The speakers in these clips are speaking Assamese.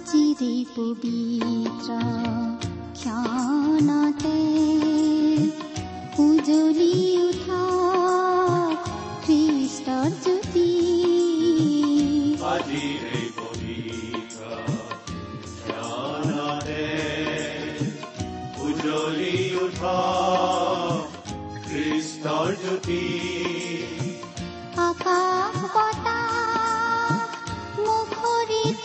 আজিৰে পবিত্ৰ ক্ষণতে উজলি উঠা খ্ৰীষ্টৰ জ্যোতি উজ্বলি উঠা খ্ৰীষ্টৰ জ্যোতি আকাশ বতাহ মুখৰিত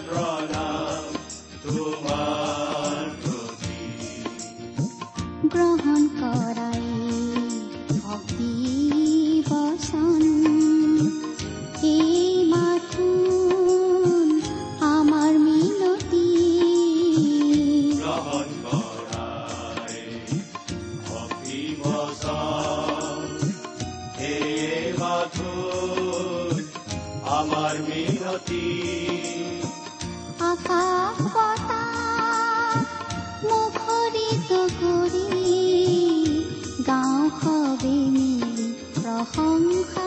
গ্ৰহণ কৰাই প্ৰশংসা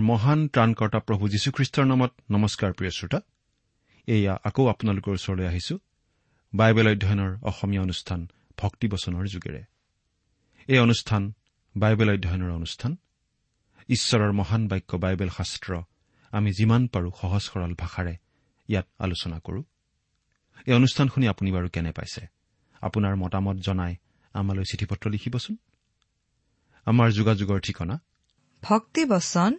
আমাৰ মহান ত্ৰাণকৰ্তা প্ৰভু যীশুখ্ৰীষ্টৰ নামত নমস্কাৰ প্ৰিয় শ্ৰোতা। এয়া আকৌ আপোনালোকৰ ওচৰলৈ আহিছো বাইবেল অধ্যয়নৰ অসমীয়া অনুষ্ঠান ভক্তিবচনৰ যোগেৰে। এই অনুষ্ঠান বাইবেল অধ্যয়নৰ অনুষ্ঠান। ঈশ্বৰৰ মহান বাক্য বাইবেল শাস্ত্ৰ আমি যিমান পাৰো সহজ সৰল ভাষাৰে ইয়াত আলোচনা কৰো। এই অনুষ্ঠান শুনি আপুনি বাৰু কেনে পাইছে? আপোনাৰ মতামত জনাই আমালৈ চিঠি পত্ৰ লিখিবচোন। আমাৰ যোগাযোগৰ ঠিকনা। ভক্তিবচন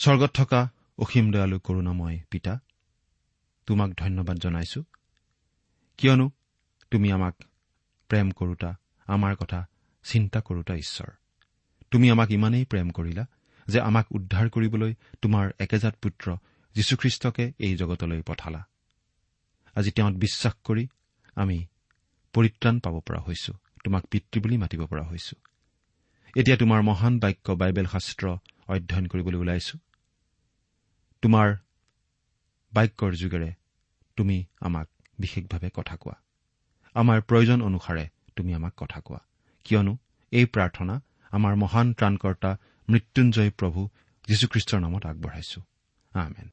স্বৰ্গত থকা অসীম দয়ালু কৰোণাময় পিতা তোমাক ধন্যবাদ জনাইছো। কিয়নো তুমি আমাক প্ৰেম কৰোতা আমাৰ কথা চিন্তা কৰোতা ঈশ্বৰ। তুমি আমাক ইমানেই প্ৰেম কৰিলা যে আমাক উদ্ধাৰ কৰিবলৈ তোমাৰ একেজাত পুত্ৰ যীশুখ্ৰীষ্টকে এই জগতলৈ পঠালা। আজি তেওঁত বিশ্বাস কৰি আমি পৰিত্ৰাণ পাব পৰা হৈছো তোমাক পিতৃ বুলি মাতিব পৰা হৈছো। এতিয়া তোমাৰ মহান বাক্য বাইবেল শাস্ত্ৰ অধ্যয়ন কৰিবলৈ ওলাইছো। তোমাৰ বাক্যৰ যোগেৰে তুমি আমাক বিশেষভাৱে কথা কোৱা। আমাৰ প্ৰয়োজন অনুসাৰে তুমি আমাক কথা কোৱা। কিয়নো এই প্ৰাৰ্থনা আমাৰ মহান ত্ৰাণকৰ্তা মৃত্যুঞ্জয় প্ৰভু যীশুখ্ৰীষ্টৰ নামত আগবঢ়াইছো। আমেন।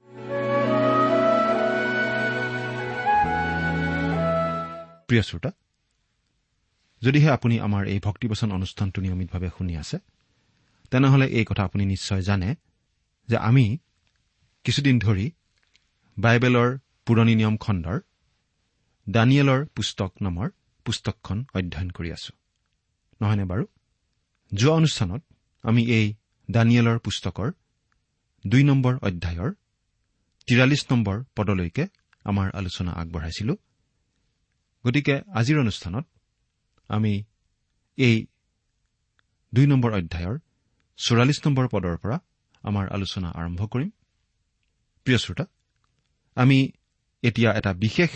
প্ৰিয় শ্ৰোতা যদিহে আপুনি আমাৰ এই ভক্তিবচন অনুষ্ঠানটো নিয়মিতভাৱে শুনি আছে তেনেহলে এই কথা আপুনি নিশ্চয় জানে যে আমি কিছুদিন ধৰি বাইবেলৰ পুৰণি নিয়ম খণ্ডৰ দানিয়েলৰ পুস্তক নামৰ পুস্তকখন অধ্যয়ন কৰি আছো। নহয়নে বাৰু? যোৱা অনুষ্ঠানত আমি এই দানিয়েলৰ পুস্তকৰ দুই নম্বৰ অধ্যায়ৰ তিৰাল্লিছ নম্বৰ পদলৈকে আমাৰ আলোচনা আগবঢ়াইছিলো। গতিকে আজিৰ অনুষ্ঠানত আমি এই দুই নম্বৰ অধ্যায়ৰ চৌৰাল্লিছ নম্বৰ পদৰ পৰা আমাৰ আলোচনা আৰম্ভ কৰিম। প্ৰিয় শ্ৰোতা আমি এতিয়া এটা বিশেষ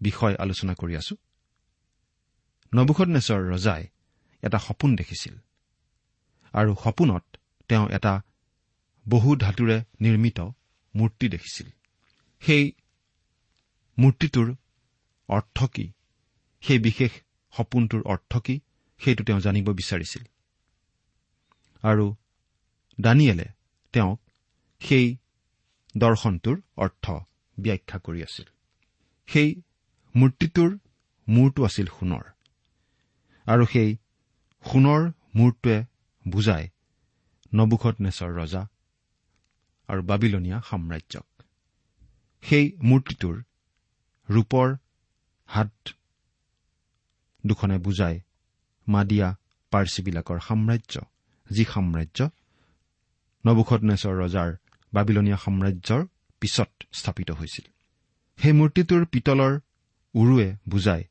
বিষয় আলোচনা কৰি আছো। নবুখনেশ্বৰ ৰজাই এটা সপোন দেখিছিল আৰু সপোনত তেওঁ এটা বহু ধাতুৰে নিৰ্মিত মূৰ্তি দেখিছিল। সেই মূৰ্তিটোৰ অৰ্থ কি? সেই বিশেষ সপোনটোৰ অৰ্থ কি? সেইটো তেওঁ জানিব বিচাৰিছিল। আৰু দানিয়েলে তেওঁক সেই দৰ্শনটোৰ অৰ্থ ব্যাখ্যা কৰি আছিল। সেই মূৰ্তিটোৰ মূৰটো আছিল সোণৰ। আৰু সেই সোণৰ মূৰটোৱে নবুখত নেচৰ ৰজা আৰু বাবিলনীয়া সাম্ৰাজ্যক। সেই মূৰ্তিটোৰ ৰূপৰ হাত দুখনে বুজায় মাদিয়া পাৰ্চীবিলাকৰ সাম্ৰাজ্য যি সাম্ৰাজ্য নবুখত নেচৰ ৰজাৰ বাবিলনীয়া সাম্ৰাজ্যৰ পিছত স্থাপিত হৈছিল। সেই মূৰ্তিটোৰ পিতলৰ উৰুৱে বুজায়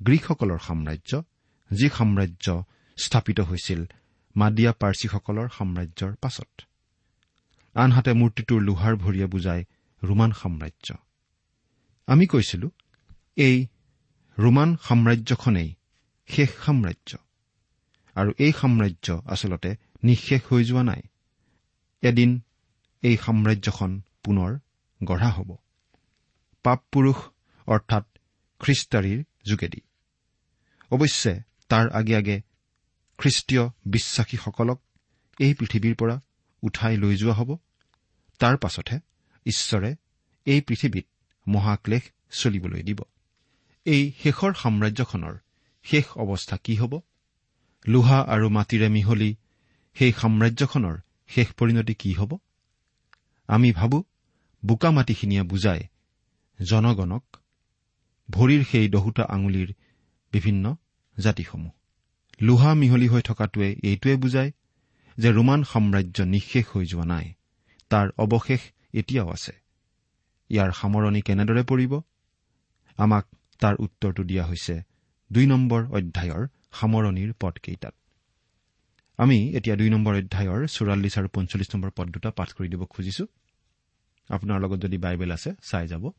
গ্ৰীকসকলৰ সাম্ৰাজ্য যি সাম্ৰাজ্য স্থাপিত হৈছিল মাদিয়া পাৰ্চীসকলৰ সাম্ৰাজ্যৰ পাছত। আনহাতে মূৰ্তিটোৰ লোহাৰ ভৰিয়ে বুজায় ৰোমান সাম্ৰাজ্য। আমি কৈছিলো এই ৰোমান সাম্ৰাজ্যখনেই শেষ সাম্ৰাজ্য। আৰু এই সাম্ৰাজ্য আচলতে নিঃশেষ হৈ যোৱা নাই। এদিন এই সাম্ৰাজ্যখন পুনৰ গঢ়া হ'ব। পাপ পুৰুষ অৰ্থাৎ খ্ৰীষ্টাৰীৰ যোগেদি। অৱশ্যে তাৰ আগে আগে খ্ৰীষ্টীয় বিশ্বাসীসকলক এই পৃথিৱীৰ পৰা উঠাই লৈ যোৱা হ'ব। তাৰ পাছতহে ঈশ্বৰে এই পৃথিৱীত মহাক্লেশ চলিবলৈ দিব। এই শেষৰ সাম্ৰাজ্যখনৰ শেষ অৱস্থা কি হ'ব? লোহা আৰু মাটিৰে মিহলি সেই সাম্ৰাজ্যখনৰ শেষ পৰিণতি কি হ'ব? আমি ভাবো বোকা মাটিখিনিয়ে বুজায় জনগণক ভৰিৰ সেই দহোটা আঙুলিৰ বিভিন্ন জাতিসমূহ। লোহা মিহলি হৈ থকাটোৱে এইটোৱে বুজায় যে ৰোমান সাম্ৰাজ্য নিঃশেষ হৈ যোৱা নাই তাৰ অৱশেষ এতিয়াও আছে। ইয়াৰ সামৰণি কেনেদৰে পৰিব? আমাক তাৰ উত্তৰটো দিয়া হৈছে দুই নম্বৰ অধ্যায়ৰ সামৰণিৰ পদকেইটাত আমি এতিয়া দুই নম্বৰ অধ্যায়ৰ চৌৰাল্লিছ আৰু পঞ্চল্লিছ নম্বৰ পদ দুটা পাঠ কৰি দিব খুজিছো। আপোনাৰ লগত যদি বাইবেল আছে চাই যাব।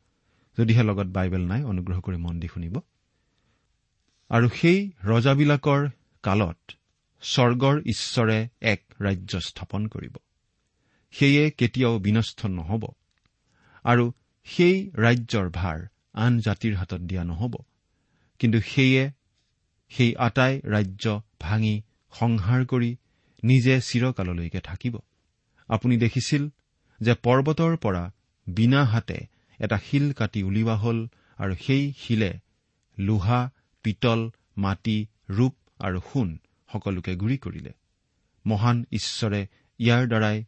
যদিহে লগত বাইবেল নাই অনুগ্ৰহ কৰি মন দি শুনিব। আৰু সেই ৰজাবিলাকৰ কালত স্বৰ্গৰ ঈশ্বৰে এক ৰাজ্য স্থাপন কৰিব। সেয়ে কেতিয়াও বিনষ্ট নহ'ব। আৰু সেই ৰাজ্যৰ ভাৰ আন জাতিৰ হাতত দিয়া নহ'ব। কিন্তু সেয়ে সেই আটাই ৰাজ্য ভাঙি সংহাৰ কৰি নিজে চিৰকাললৈকে থাকিব। আপুনি দেখিছিল যে পৰ্বতৰ পৰা বিনা হাতে এটা শিল কাটি উলিওৱা হল আৰু সেই শিলে লোহা পিতল মাটি ৰূপ আৰু সোণ সকলোকে গুৰি কৰিলে। মহান ঈশ্বৰে ইয়াৰ দ্বাৰাই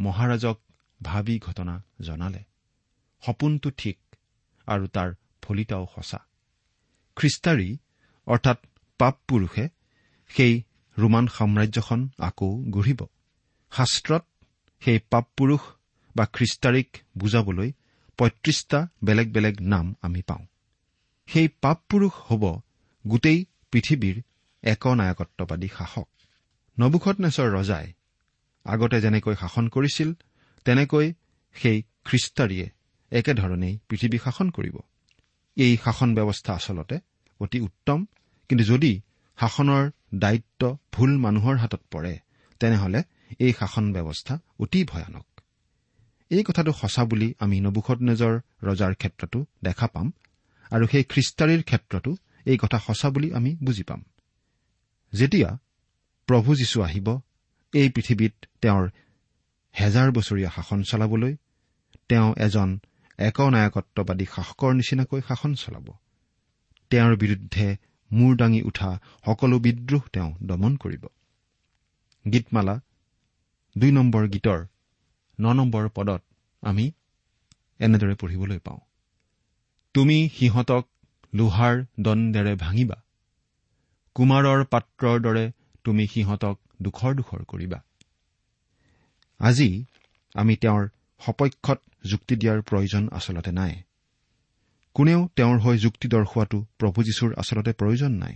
মহাৰাজক ভাবি ঘটনা জনালে। সপোনটো ঠিক আৰু তাৰ ফলিতাও সঁচা। খ্ৰীষ্টাৰী অৰ্থাৎ পাপ পুৰুষে সেই ৰোমান সাম্ৰাজ্যখন আকৌ গঢ়িব। শাস্ত্ৰত সেই পাপ পুৰুষ বা খ্ৰীষ্টাৰীক বুজাবলৈ পঁয়ত্ৰিশটা বেলেগ বেলেগ নাম আমি পাওঁ। সেই পাপ পুৰুষ হ'ব গোটেই পৃথিৱীৰ একনায়কত্ববাদী শাসক। নবুখত ৰজাই আগতে যেনেকৈ শাসন কৰিছিল তেনেকৈ সেই খ্ৰীষ্টাৰীয়ে একেধৰণেই পৃথিৱী শাসন কৰিব। এই শাসন ব্যৱস্থা আচলতে অতি উত্তম কিন্তু যদি শাসনৰ দায়িত্ব ভুল মানুহৰ হাতত পৰে তেনেহলে এই শাসন ব্যৱস্থা অতি ভয়ানক। এই কথাটো সঁচা বুলি আমি নবুখত নেজৰ ৰজাৰ ক্ষেত্ৰতো দেখা পাম আৰু সেই খ্ৰীষ্টাৰীৰ ক্ষেত্ৰতো এই কথা সঁচা বুলি আমি বুজি পাম। যেতিয়া প্ৰভু যীশু আহিব এই পৃথিৱীত তেওঁৰ হেজাৰ বছৰীয়া শাসন চলাবলৈ তেওঁ এজন একনায়কত্ববাদী শাসকৰ নিচিনাকৈ শাসন চলাব। তেওঁৰ বিৰুদ্ধে মূৰ দাঙি উঠা সকলো বিদ্ৰোহ তেওঁ দমন কৰিব। গীতমালা দুই নম্বৰ গীতৰ ন নম্বৰ পদত আমি এনেদৰে পঢ়িবলৈ পাওঁ। তুমি সিহঁতক লোহাৰ দণ্ডেৰে ভাঙিবা। কুমাৰৰ পাত্ৰৰ দৰে তুমি সিহঁতক দুখৰ দুখৰ কৰিবা। আজি আমি তেওঁৰ সপক্ষত যুক্তি দিয়াৰ প্ৰয়োজন আচলতে নাই। কোনেও তেওঁৰ হৈ যুক্তি দৰ্শোৱাটো প্ৰভু যীশুৰ আচলতে প্ৰয়োজন নাই।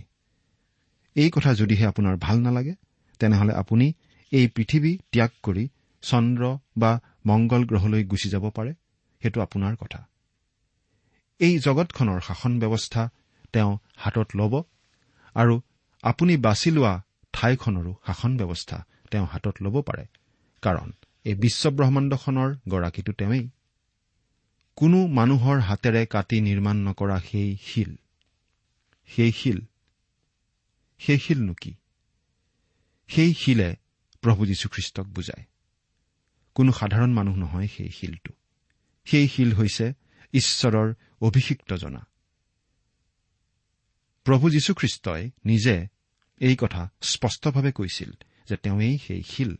এই কথা যদিহে আপোনাৰ ভাল নালাগে তেনেহলে আপুনি এই পৃথিৱী ত্যাগ কৰি চন্দ্ৰ বা মংগল গ্ৰহলৈ গুচি যাব পাৰে সেইটো আপোনাৰ কথা। এই জগতখনৰ শাসন ব্যৱস্থা তেওঁ হাতত ল'ব আৰু আপুনি বাছি লোৱা ঠাইখনৰো শাসন ব্যৱস্থা তেওঁ হাতত ল'ব পাৰে কাৰণ এই বিশ্বব্ৰহ্মাণ্ডখনৰ গৰাকীটো তেওঁই কোনো মানুহৰ হাতেৰে কাটি নিৰ্মাণ নকৰা সেই শিল। সেই শিল। সেই শিলনো কি? সেই শিলে প্ৰভু যীশুখ্ৰীষ্টক বুজায়। কোনো সাধাৰণ মানুহ নহয় সেই শিলটো। সেই শিল হৈছে ঈশ্বৰৰ অভিষিক্ত জনা। প্ৰভু যীশুখ্ৰীষ্টই নিজে এই কথা স্পষ্টভাৱে কৈছিল যে তেওঁৱেই সেই শিল।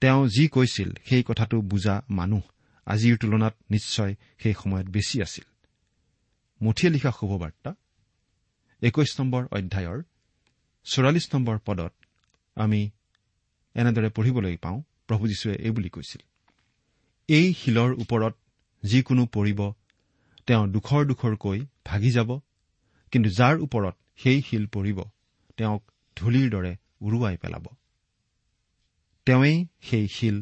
তেওঁ যি কৈছিল সেই কথাটো বুজা মানুহ আজিৰ তুলনাত নিশ্চয় সেই সময়ত বেছি আছিল। মুঠিয়ে লিখা শুভবাৰ্তা একৈশ নম্বৰ অধ্যায়ৰ চৌৰাল্লিছ নম্বৰ পদত আমি এনেদৰে পঢ়িবলৈ পাওঁ প্ৰভু যীশুৱে এই বুলি কৈছিল। এই শিলৰ ওপৰত যিকোনো পৰিব তেওঁ দুখৰ দুখৰকৈ ভাগি যাব কিন্তু যাৰ ওপৰত সেই শিল পৰিব তেওঁক ধূলিৰ দৰে উৰুৱাই পেলাব। তেওঁৱেই সেই শিল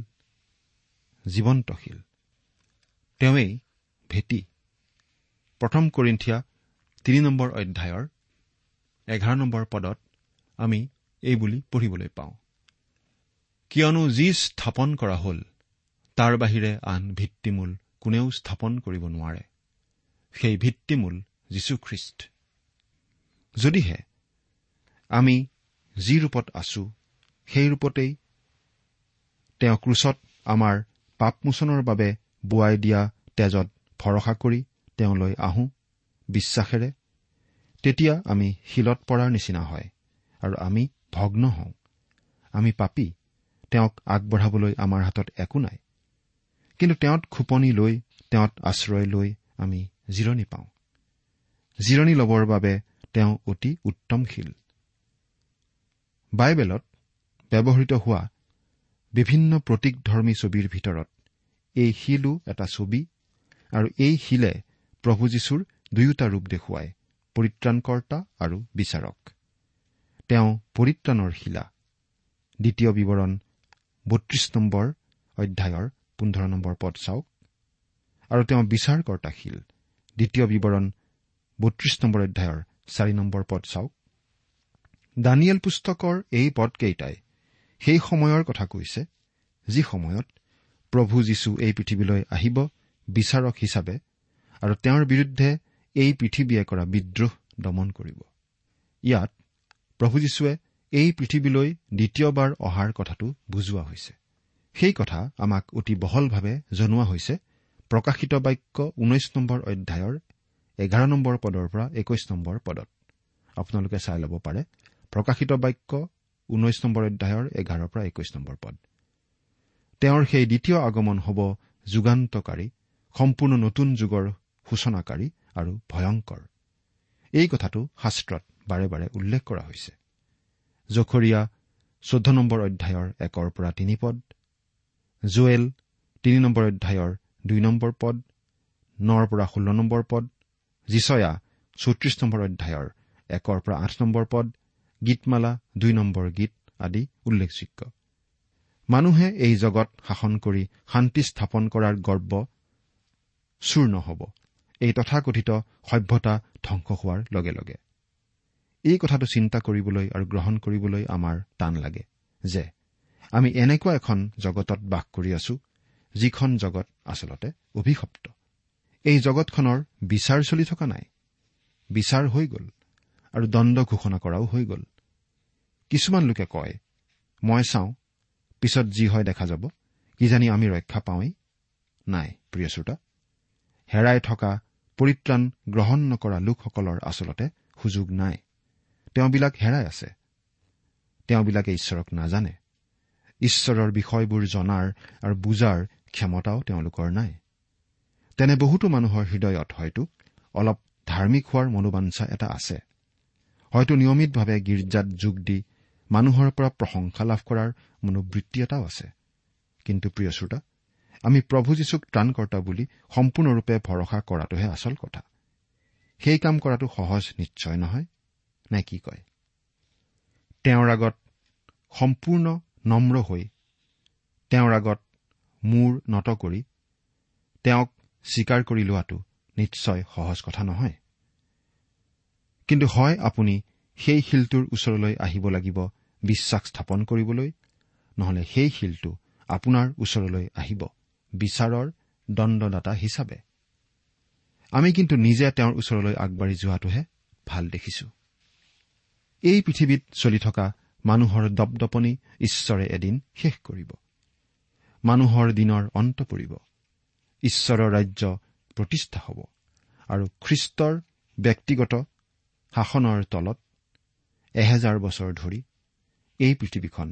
জীৱন্ত শিল। তেওঁৱেই ভেটি। প্ৰথম কৰিন্ঠিয়া তিনি নম্বৰ অধ্যায়ৰ এঘাৰ নম্বৰ পদত আমি এই বুলি পঢ়িবলৈ পাওঁ। কিয়নো যি স্থাপন কৰা হ'ল তাৰ বাহিৰে আন ভিত্তিমূল কোনেও স্থাপন কৰিব নোৱাৰে। সেই ভিত্তিমূল যীশুখ্ৰীষ্ট। যদিহে আমি যি ৰূপত আছো সেই ৰূপতেই তেওঁ ক্ৰুচত আমাৰ পাপমোচনৰ বাবে বোৱাই দিয়া তেজত ভৰসা কৰি তেওঁলৈ আহোঁ বিশ্বাসেৰে তেতিয়া আমি শিলত পৰাৰ নিচিনা হয় আৰু আমি ভগ্ন হওঁ। আমি পাপী তেওঁক আগবঢ়াবলৈ আমাৰ হাতত একো নাই। কিন্তু তেওঁত খোপনি লৈ তেওঁত আশ্ৰয় লৈ আমি জিৰণি পাওঁ। জিৰণি ল'বৰ বাবে তেওঁ অতি উত্তমশীল। বাইবেলত ব্যৱহৃত হোৱা বিভিন্ন প্ৰতীকধৰ্মী ছবিৰ ভিতৰত এই শিলো এটা ছবি আৰু এই শিলে প্ৰভু যীশুৰ দুয়োটা ৰূপ দেখুৱায় পৰিত্ৰাণকৰ্তা আৰু বিচাৰক। তেওঁ পৰিত্ৰাণৰ শিলা। দ্বিতীয় বিৱৰণ বত্ৰিশ নম্বৰ অধ্যায়ৰ পোন্ধৰ নম্বৰ পদ চাওক। আৰু তেওঁ বিচাৰকৰ্তাশীল দ্বিতীয় বিৱৰণ বত্ৰিশ নম্বৰ অধ্যায়ৰ চাৰি নম্বৰ পদ চাওক। দানিয়েল পুস্তকৰ এই পদকেইটাই সেই সময়ৰ কথা কৈছে যি সময়ত প্ৰভু যীশু এই পৃথিৱীলৈ আহিব বিচাৰক হিচাপে আৰু তেওঁৰ বিৰুদ্ধে এই পৃথিৱীয়ে কৰা বিদ্ৰোহ দমন কৰিব। ইয়াত প্ৰভু যীশুৱে এই পৃথিৱীলৈ দ্বিতীয়বাৰ অহাৰ কথাটো বুজোৱা হৈছে। সেই কথা আমাক অতি বহলভাৱে জনোৱা হৈছে। প্ৰকাশিত বাক্য ঊনৈশ নম্বৰ অধ্যায়ৰ এঘাৰ নম্বৰ পদৰ পৰা একৈশ নম্বৰ পদত। আপোনালোকে চাই ল'ব পাৰে। প্ৰকাশিত বাক্য ঊনৈশ নম্বৰ অধ্যায়ৰ এঘাৰৰ পৰা একৈশ নম্বৰ পদ। তেওঁৰ সেই দ্বিতীয় আগমন হ'ব যুগান্তকাৰী সম্পূৰ্ণ নতুন যুগৰ সূচনাকাৰী আৰু ভয়ংকৰ। এই কথাটো শাস্ত্ৰত বাৰে বাৰে উল্লেখ কৰা হৈছে। জখৰীয়া চৈধ্য নম্বৰ অধ্যায়ৰ একৰ পৰা তিনি পদ। জুৱেল তিনি নম্বৰ অধ্যায়ৰ দুই নম্বৰ পদ। নৰ পৰা ষোল্ল নম্বৰ পদ। জিচয়া চৌত্ৰিশ নম্বৰ অধ্যায়ৰ একৰ পৰা আঠ নম্বৰ পদ। গীতমালা দুই নম্বৰ গীত আদি উল্লেখযোগ্য। মানুহে এই জগত শাসন কৰি শান্তি স্থাপন কৰাৰ গৰ্ব চূৰ নহ'ব এই তথাকথিত সভ্যতা ধ্বংস হোৱাৰ লগে লগে। এই কথাটো চিন্তা কৰিবলৈ আৰু গ্ৰহণ কৰিবলৈ আমাৰ টান লাগে যে আমি এনেকুৱা এখন জগতত বাস কৰি আছো যিখন জগত আচলতে অভিশপ্ত। এই জগতখনৰ বিচাৰ চলি থকা নাই। বিচাৰ হৈ গ'ল আৰু দণ্ড ঘোষণা কৰাও হৈ গ'ল। কিছুমান লোকে কয় মই চাওঁ পিছত যি হয় দেখা যাব কিজানি আমি ৰক্ষা পাওঁৱেই? নাই প্ৰিয় শ্ৰোতা। হেৰাই থকা পৰিত্ৰাণ গ্ৰহণ নকৰা লোকসকলৰ আচলতে সুযোগ নাই। তেওঁবিলাক হেৰাই আছে। তেওঁবিলাকে ঈশ্বৰক নাজানে। ঈশ্বৰৰ বিষয়বোৰ জনাৰ আৰু বুজাৰ ক্ষমতাও তেওঁলোকৰ নাই। তেনে বহুতো মানুহৰ হৃদয়ত হয়তো অলপ ধাৰ্মিক হোৱাৰ মনোবাঞ্ছা এটা আছে। হয়তো নিয়মিতভাৱে গীৰ্জাত যোগ দি মানুহৰ পৰা প্ৰশংসা লাভ কৰাৰ মনোবৃত্তি এটাও আছে। কিন্তু প্ৰিয় শ্ৰোতা আমি প্ৰভু যীশুক ত্ৰাণকৰ্তা বুলি সম্পূৰ্ণৰূপে ভৰসা কৰাটোহে আচল কথা। সেই কাম কৰাটো সহজ নিশ্চয় নহয়। নে কি কয়? তেওঁৰ আগত সম্পূৰ্ণ নম্ৰ হৈ তেওঁৰ আগত মূৰ নত কৰি তেওঁক স্বীকাৰ কৰি লোৱাটো নিশ্চয় সহজ কথা নহয়। কিন্তু হয় আপুনি সেই শিলটোৰ ওচৰলৈ আহিব লাগিব বিশ্বাস স্থাপন কৰিবলৈ নহলে সেই শিলটো আপোনাৰ ওচৰলৈ আহিব বিচাৰৰ দণ্ডদাতা হিচাপে। আমি কিন্তু নিজে তেওঁৰ ওচৰলৈ আগবাঢ়ি যোৱাটোহে ভাল দেখিছো। এই পৃথিৱীত চলি থকা মানুহৰ দপদপনি ঈশ্বৰে এদিন শেষ কৰিব। মানুহৰ দিনৰ অন্ত পৰিব। ঈশ্বৰৰ ৰাজ্য প্ৰতিষ্ঠা হ'ব আৰু খ্ৰীষ্টৰ ব্যক্তিগত শাসনৰ তলত এহেজাৰ বছৰ ধৰি এই পৃথিৱীখন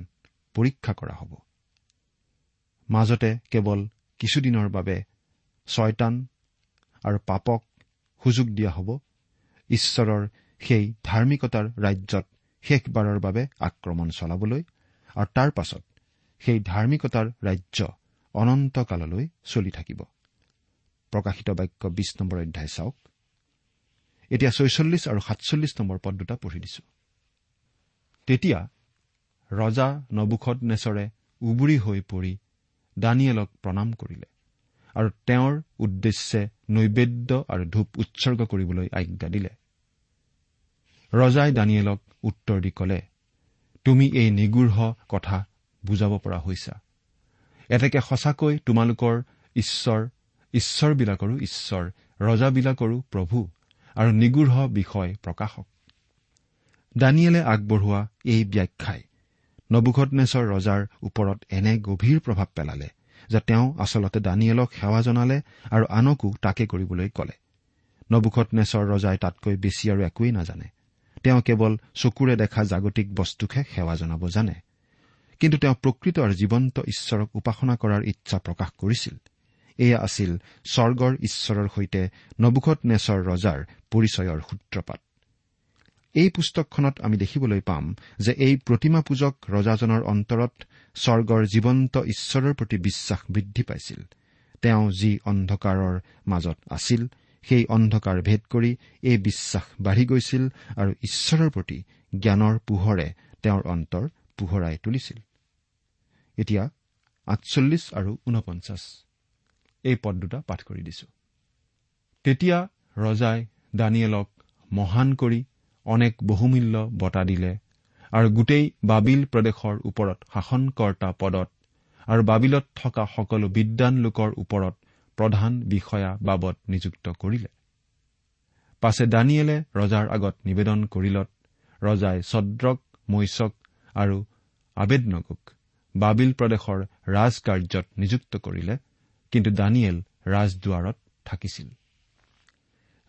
পৰীক্ষা কৰা হ'ব। মাজতে কেৱল কিছুদিনৰ বাবে ছয়তান আৰু পাপক সুযোগ দিয়া হ'ব। ঈশ্বৰৰ সেই ধাৰ্মিকতাৰ ৰাজ্যত শেষবাৰৰ বাবে আক্ৰমণ চলাবলৈ আৰু তাৰ পাছত সেই ধাৰ্মিকতাৰ ৰাজ্য অনন্তকাললৈ চলি থাকিব। প্ৰকাশিত বাক্য বিশ নম্বৰ অধ্যায় চাওক। এতিয়া ছয়চল্লিছ আৰু সাতচল্লিছ নম্বৰ পদ দুটা পঢ়ি দিছো। তেতিয়া ৰজা নবুখত নেচৰে উবুৰি হৈ পৰি দানিয়েলক প্ৰণাম কৰিলে আৰু তেওঁৰ উদ্দেশ্যে নৈবেদ্য আৰু ধূপ উৎসৰ্গ কৰিবলৈ আজ্ঞা দিলে। ৰজাই দানিয়েলক উত্তৰ দি কলে তুমি এই নিগূঢ় কথা বুজাব পৰা হৈছা। এতেকে সঁচাকৈ তোমালোকৰ ঈশ্বৰ ঈশ্বৰবিলাকৰো ঈশ্বৰ ৰজাবিলাকৰো প্ৰভু আৰু নিগূঢ় বিষয় প্ৰকাশক। দানিয়েলে আগবঢ়োৱা এই ব্যাখ্যাই নবুখতনেশ্বৰ ৰজাৰ ওপৰত এনে গভীৰ প্ৰভাৱ পেলালে যে তেওঁ আচলতে দানিয়েলক সেৱা জনালে আৰু আনকো তাকে কৰিবলৈ কলে। নবুখতনেশ্বৰ ৰজাই তাতকৈ বেছি আৰু একোৱেই নাজানে। তেওঁ কেৱল চকুৰে দেখা জাগতিক বস্তুকহে সেৱা জনাব জানে। কিন্তু তেওঁ প্ৰকৃত আৰু জীৱন্ত ঈশ্বৰক উপাসনা কৰাৰ ইচ্ছা প্ৰকাশ কৰিছিল। এয়া আছিল স্বৰ্গৰ ঈশ্বৰৰ সৈতে নবুখত নেচৰ ৰজাৰ পৰিচয়ৰ সূত্ৰপাত। এই পুস্তকখনত আমি দেখিবলৈ পাম যে এই প্ৰতিমা পূজক ৰজাজনৰ অন্তৰত স্বৰ্গৰ জীৱন্ত ঈশ্বৰৰ প্ৰতি বিশ্বাস বৃদ্ধি পাইছিল। তেওঁ যি অন্ধকাৰৰ মাজত আছিল সেই অন্ধকাৰ ভেদ কৰি এই বিশ্বাস বাঢ়ি গৈছিল আৰু ঈশ্বৰৰ প্ৰতি জ্ঞানৰ পোহৰে তেওঁৰ অন্তৰ পোহৰাই তুলিছিল। এতিয়া আঠচল্লিছ আৰু ঊনপঞ্চাছ। এই পদ দুটা পাঠ কৰি দিছো। তেতিয়া ৰজাই দানিয়েলক মহান কৰি অনেক বহুমূল্য বঁটা দিলে আৰু গোটেই বাবিল প্ৰদেশৰ ওপৰত শাসনকৰ্তা পদত আৰু বাবিলত থকা সকলো বিদ্বান লোকৰ ওপৰত প্ৰধান বিষয়া বাবদ নিযুক্ত কৰিলে। পাছে দানিয়েলে ৰজাৰ আগত নিবেদন কৰিলত ৰজাই ছদ্ৰক মৈচক আৰু আবেদনগুক বাবিল প্ৰদেশৰ ৰাজকাৰ্যত নিযুক্ত কৰিলে কিন্তু দানিয়েল ৰাজদুৱাৰত থাকিছিল।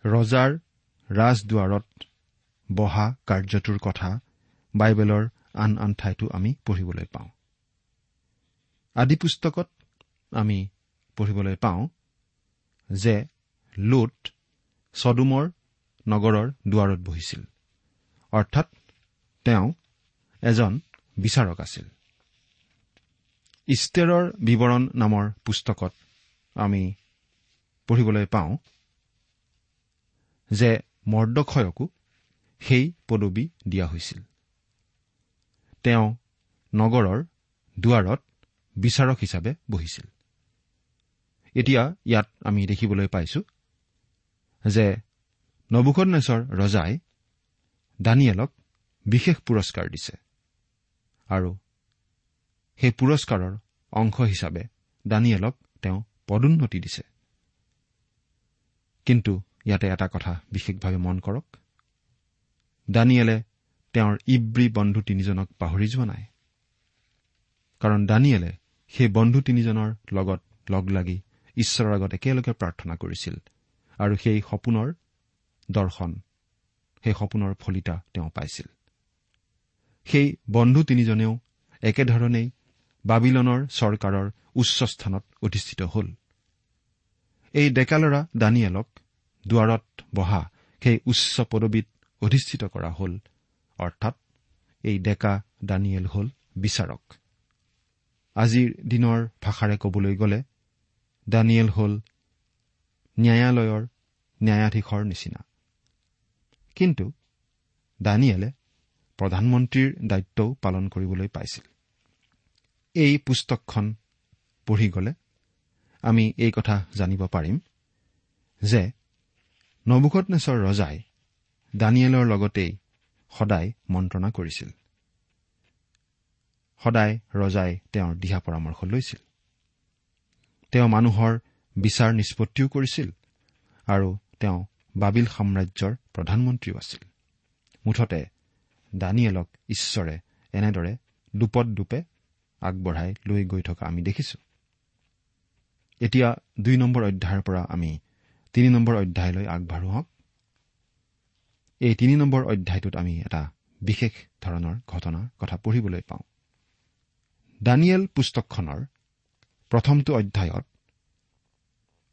ৰজাৰ ৰাজদুৱাৰত বহা কাৰ্যটোৰ কথা বাইবেলৰ আন আন ঠাইতো আমি পঢ়িবলৈ পাওঁ। আদি পুস্তকত আমি পঢ়িবলৈ পাওঁ যে লোট ছডুমৰ নগৰৰ দুৱাৰত বহিছিল। অৰ্থাৎ তেওঁ এজন বিচাৰক আছিল। ইষ্টেৰৰ বিৱৰণ নামৰ পুস্তকত আমি পঢ়িবলৈ পাওঁ যে মৰ্দক্ষয়কো সেই পদবী দিয়া হৈছিল। তেওঁ নগৰৰ দুৱাৰত বিচাৰক হিচাপে বহিছিল। এতিয়া ইয়াত আমি দেখিবলৈ পাইছো যে নবুকনেশ্বৰ ৰজাই দানিয়েলক বিশেষ পুৰস্কাৰ দিছে আৰু সেই পুৰস্কাৰৰ অংশ হিচাপে দানিয়েলক তেওঁ পদোন্নতি দিছে। কিন্তু ইয়াতে এটা কথা বিশেষভাৱে মন কৰক। দানিয়েলে তেওঁৰ ইব্ৰী বন্ধু তিনিজনক পাহৰি যোৱা নাই। কাৰণ দানিয়েলে সেই বন্ধু তিনিজনৰ লগত লগ লাগি ঈশ্বৰৰ আগত একেলগে প্ৰাৰ্থনা কৰিছিল আৰু সেই সপোনৰ দৰ্শন সেই সপোনৰ ফলিতা তেওঁ পাইছিল। সেই বন্ধু তিনিজনেও একেধৰণেই বাবিলনৰ চৰকাৰৰ উচ্চ স্থানত অধিষ্ঠিত হ'ল। এই ডেকা ল'ৰা দানিয়েলক দুৱাৰত বহা সেই উচ্চ পদবীত অধিষ্ঠিত কৰা হ'ল অৰ্থাৎ এই ডেকা দানিয়েল হ'ল বিচাৰক। আজিৰ দিনৰ ভাষাৰে ক'বলৈ গ'লে দানিয়েল হ'ল ন্যায়ালয়ৰ ন্যায়াধীশৰ নিচিনা। কিন্তু দানিয়েলে প্ৰধানমন্ত্ৰীৰ দায়িত্বও পালন কৰিবলৈ পাইছিল। এই পুস্তকখন পঢ়ি গ'লে আমি এই কথা জানিব পাৰিম যে নবুকতনেশ্বৰ ৰজাই দানিয়েলৰ লগতেই সদায় মন্ত্ৰণা কৰিছিল। সদায় ৰজাই তেওঁৰ দিহা পৰামৰ্শ লৈছিল। তেওঁ মানুহৰ বিচাৰ নিষ্পত্তিও কৰিছিল আৰু তেওঁ বাবিল সাম্ৰাজ্যৰ প্ৰধানমন্ত্ৰীও আছিল। মুঠতে দানিয়েলক ঈশ্বৰে এনেদৰে দুপদ দুপে আগবঢ়াই লৈ গৈ থকা আমি দেখিছো। এতিয়া দুই নম্বৰ অধ্যায়ৰ পৰা আমি তিনি নম্বৰ অধ্যায়লৈ আগবাঢ়ো হওক এই তিনি নম্বৰ অধ্যায়টোত আমি এটা বিশেষ ধৰণৰ ঘটনাৰ কথা পঢ়িবলৈ পাওঁ। দানিয়েল পুস্তকখনৰ প্ৰথমটো অধ্যায়ত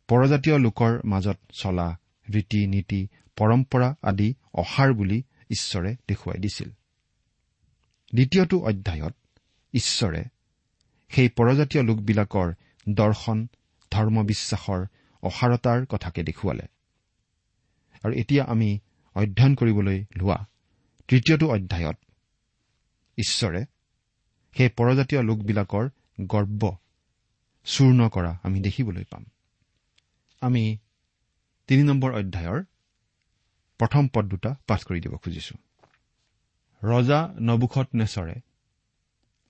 পৰজাতীয় লোকৰ মাজত চলা ৰীতি নীতি পৰম্পৰা আদি অসাৰ বুলি ঈশ্বৰে দেখুৱাই দিছিল। দ্বিতীয়টো অধ্যায়ত ঈশ্বৰে সেই পৰজাতীয় লোকবিলাকৰ দৰ্শন ধৰ্মবিশ্বাসৰ অসাৰতাৰ কথাকে দেখুৱালে। আৰু এতিয়া আমি অধ্যয়ন কৰিবলৈ লোৱা তৃতীয়টো অধ্যায়ত ঈশ্বৰে সেই পৰজাতীয় লোকবিলাকৰ গৰ্ব চূৰ্ণ কৰা আমি দেখিবলৈ পাম। আমি তিনি নম্বৰ অধ্যায়ৰ প্ৰথম পদ দুটা পাঠ কৰি দিব খুজিছো। ৰজা নবুখত নেচৰে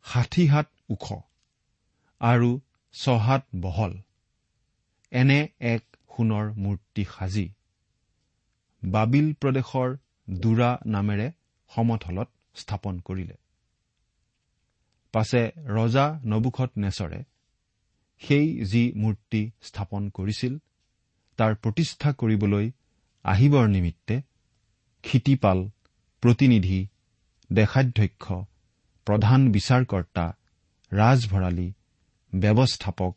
ষাঠি হাত ওখ আৰু ছহাত বহল এনে এক সোণৰ মূৰ্তি সাজি বাবিল প্ৰদেশৰ দুৰা নামেৰে সমথলত স্থাপন কৰিলে। পাছে ৰজা নবুখত নেচৰে সেই যি মূৰ্তি স্থাপন কৰিছিল তাৰ প্ৰতিষ্ঠা কৰিবলৈ আহিবৰ নিমিত্তে ক্ষিতিপাল প্ৰতিনিধি দেশাধ্যক্ষ প্ৰধান বিচাৰকৰ্তা ৰাজভৰালী ব্যৱস্থাপক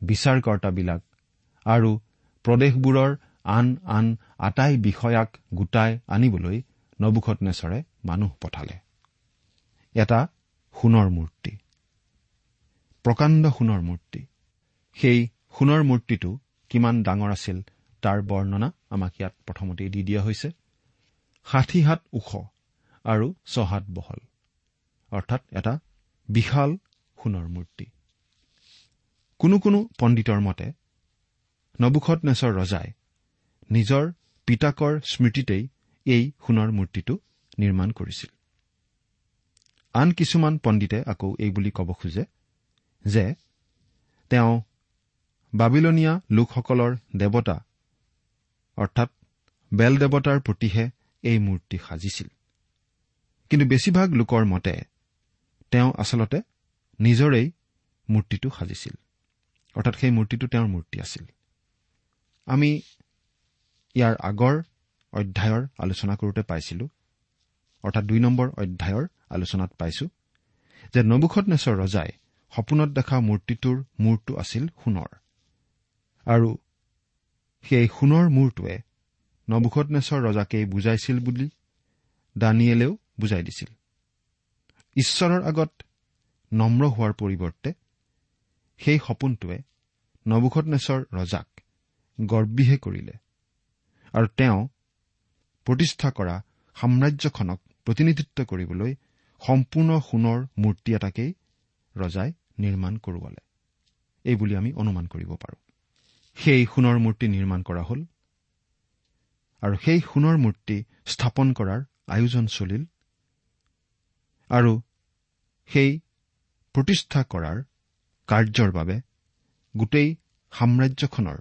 বিচাৰকৰ্তাবিলাক আৰু প্ৰদেশবোৰৰ আন আন আটাই বিষয়াক গোটাই আনিবলৈ নবুখত নেচৰে মানুহ পঠালে। এটা সোণৰ মূৰ্তি। প্ৰকাণ্ড সোণৰ মূৰ্তি। সেই সোণৰ মূৰ্তিটো কিমান ডাঙৰ আছিল তাৰ বৰ্ণনা আমাক ইয়াত প্ৰথমতেই দি দিয়া হৈছে। ষাঠি হাত ওখ আৰু ছহাত বহল অৰ্থাৎ এটা বিশাল সোণৰ মূৰ্তি। কোনো কোনো পণ্ডিতৰ মতে নবুখত ৰজাই নিজৰ পিতাকৰ স্মৃতিতেই এই সোণৰ মূৰ্তিটো নিৰ্মাণ কৰিছিল। আন কিছুমান পণ্ডিতে আকৌ এই বুলি ক'ব খোজে যে তেওঁ বাবিলনীয়া লোকসকলৰ দেৱতা অৰ্থাৎ বেল দেৱতাৰ প্ৰতিহে এই মূৰ্তি সাজিছিল। কিন্তু বেছিভাগ লোকৰ মতে তেওঁ আচলতে নিজৰেই মূৰ্তিটো সাজিছিল। অৰ্থাৎ সেই মূৰ্তিটো তেওঁৰ মূৰ্তি আছিল। আমি ইয়াৰ আগৰ অধ্যায়ৰ আলোচনা কৰোঁতে পাইছিলো অৰ্থাৎ দুই নম্বৰ অধ্যায়ৰ আলোচনাত পাইছো যে নবুখত ৰজাই সপোনত দেখা মূৰ্তিটোৰ মূৰটো আছিল সোণৰ। আৰু সেই সোণৰ মূৰটোৱে নবুখত নেচৰ ৰজাকেই বুজাইছিল বুলি দানিয়েলেও বুজাই দিছিল। ঈশ্বৰৰ আগত নম্ৰ হোৱাৰ পৰিৱৰ্তে সেই সপোনটোৱে নবুখত নেচৰ ৰজাক গৰ্বীহে কৰিলে আৰু তেওঁ প্ৰতিষ্ঠা কৰা সাম্ৰাজ্যখনক প্ৰতিনিধিত্ব কৰিবলৈ সম্পূৰ্ণ সোণৰ মূৰ্তি এটাকেই ৰজাই নিৰ্মাণ কৰোৱালে। এইবুলি আমি অনুমান কৰিব পাৰোঁ। সেই সোণৰ মূৰ্তি নিৰ্মাণ কৰা হ'ল আৰু সেই সোণৰ মূৰ্তি স্থাপন কৰাৰ আয়োজন চলিল আৰু সেই প্ৰতিষ্ঠা কৰাৰ কাৰ্যৰ বাবে গোটেই সাম্ৰাজ্যখনৰ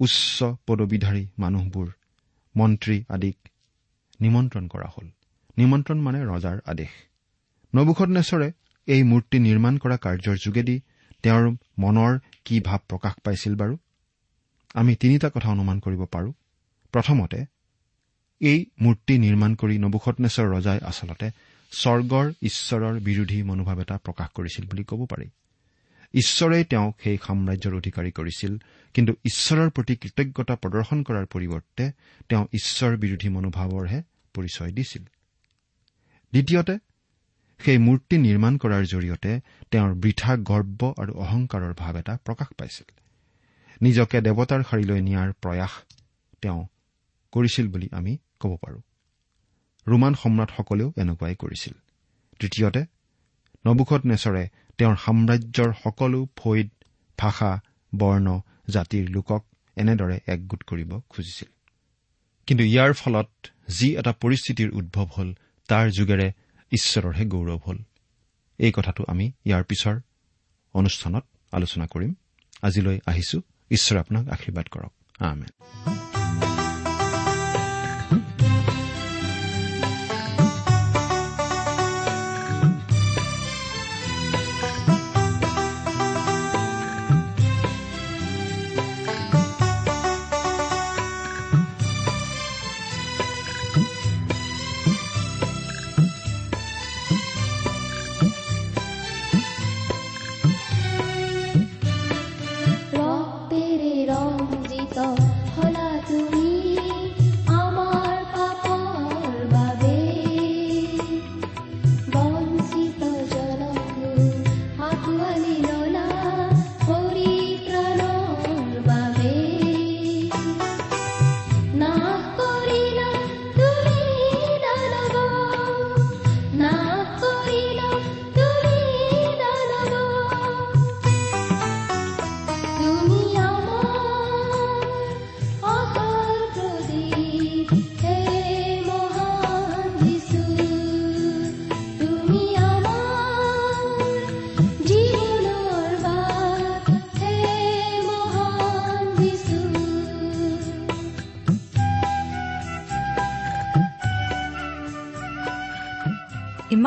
উচ্চ পদবীধাৰী মানুহবোৰ মন্ত্ৰী আদিক নিমন্ত্ৰণ কৰা হ'ল। নিমন্ত্ৰণ মানে ৰজাৰ আদেশ। নবুখনেশ্বৰে এই মূৰ্তি নিৰ্মাণ কৰা কাৰ্যৰ যোগেদি তেওঁৰ মনৰ কি ভাৱ প্ৰকাশ পাইছিল বাৰু? আমি তিনিটা কথা অনুমান কৰিব পাৰোঁ। প্ৰথমতে এই মূৰ্তি নিৰ্মাণ কৰি নবুখনেশ্বৰ ৰজাই আচলতে স্বৰ্গৰ ঈশ্বৰৰ বিৰোধী মনোভাৱ এটা প্ৰকাশ কৰিছিল বুলি ক'ব পাৰি। ঈশ্বৰেই তেওঁক সেই সাম্ৰাজ্যৰ অধিকাৰী কৰিছিল কিন্তু ঈশ্বৰৰ প্ৰতি কৃতজ্ঞতা প্ৰদৰ্শন কৰাৰ পৰিৱৰ্তে তেওঁ ঈশ্বৰ বিৰোধী মনোভাৱৰহে পৰিচয় দিছিল। দ্বিতীয়তে সেই মূৰ্তি নিৰ্মাণ কৰাৰ জৰিয়তে তেওঁৰ বৃথা গৰ্ব আৰু অহংকাৰৰ ভাৱ এটা প্ৰকাশ পাইছিল। নিজকে দেৱতাৰ শাৰীলৈ নিয়াৰ প্ৰয়াস তেওঁ কৰিছিল বুলি আমি ক'ব পাৰোঁ। ৰোমান সম্ৰাটসকলেও এনেকুৱাই কৰিছিল। তৃতীয়তে নবুখত নেচৰে তেওঁৰ সাম্ৰাজ্যৰ সকলো ফৈদ ভাষা বৰ্ণ জাতিৰ লোকক এনেদৰে একগোট কৰিব খুজিছিল। কিন্তু ইয়াৰ ফলত যি এটা পৰিস্থিতিৰ উদ্ভৱ হ'ল তাৰ যোগেৰে ঈশ্বৰৰহে গৌৰৱ হ'ল। এই কথাটো আমি ইয়াৰ পিছৰ অনুষ্ঠানত আলোচনা কৰিম। আজিলৈ আহিছো। ঈশ্বৰে আপোনাক আশীৰ্বাদ কৰক। আমেন।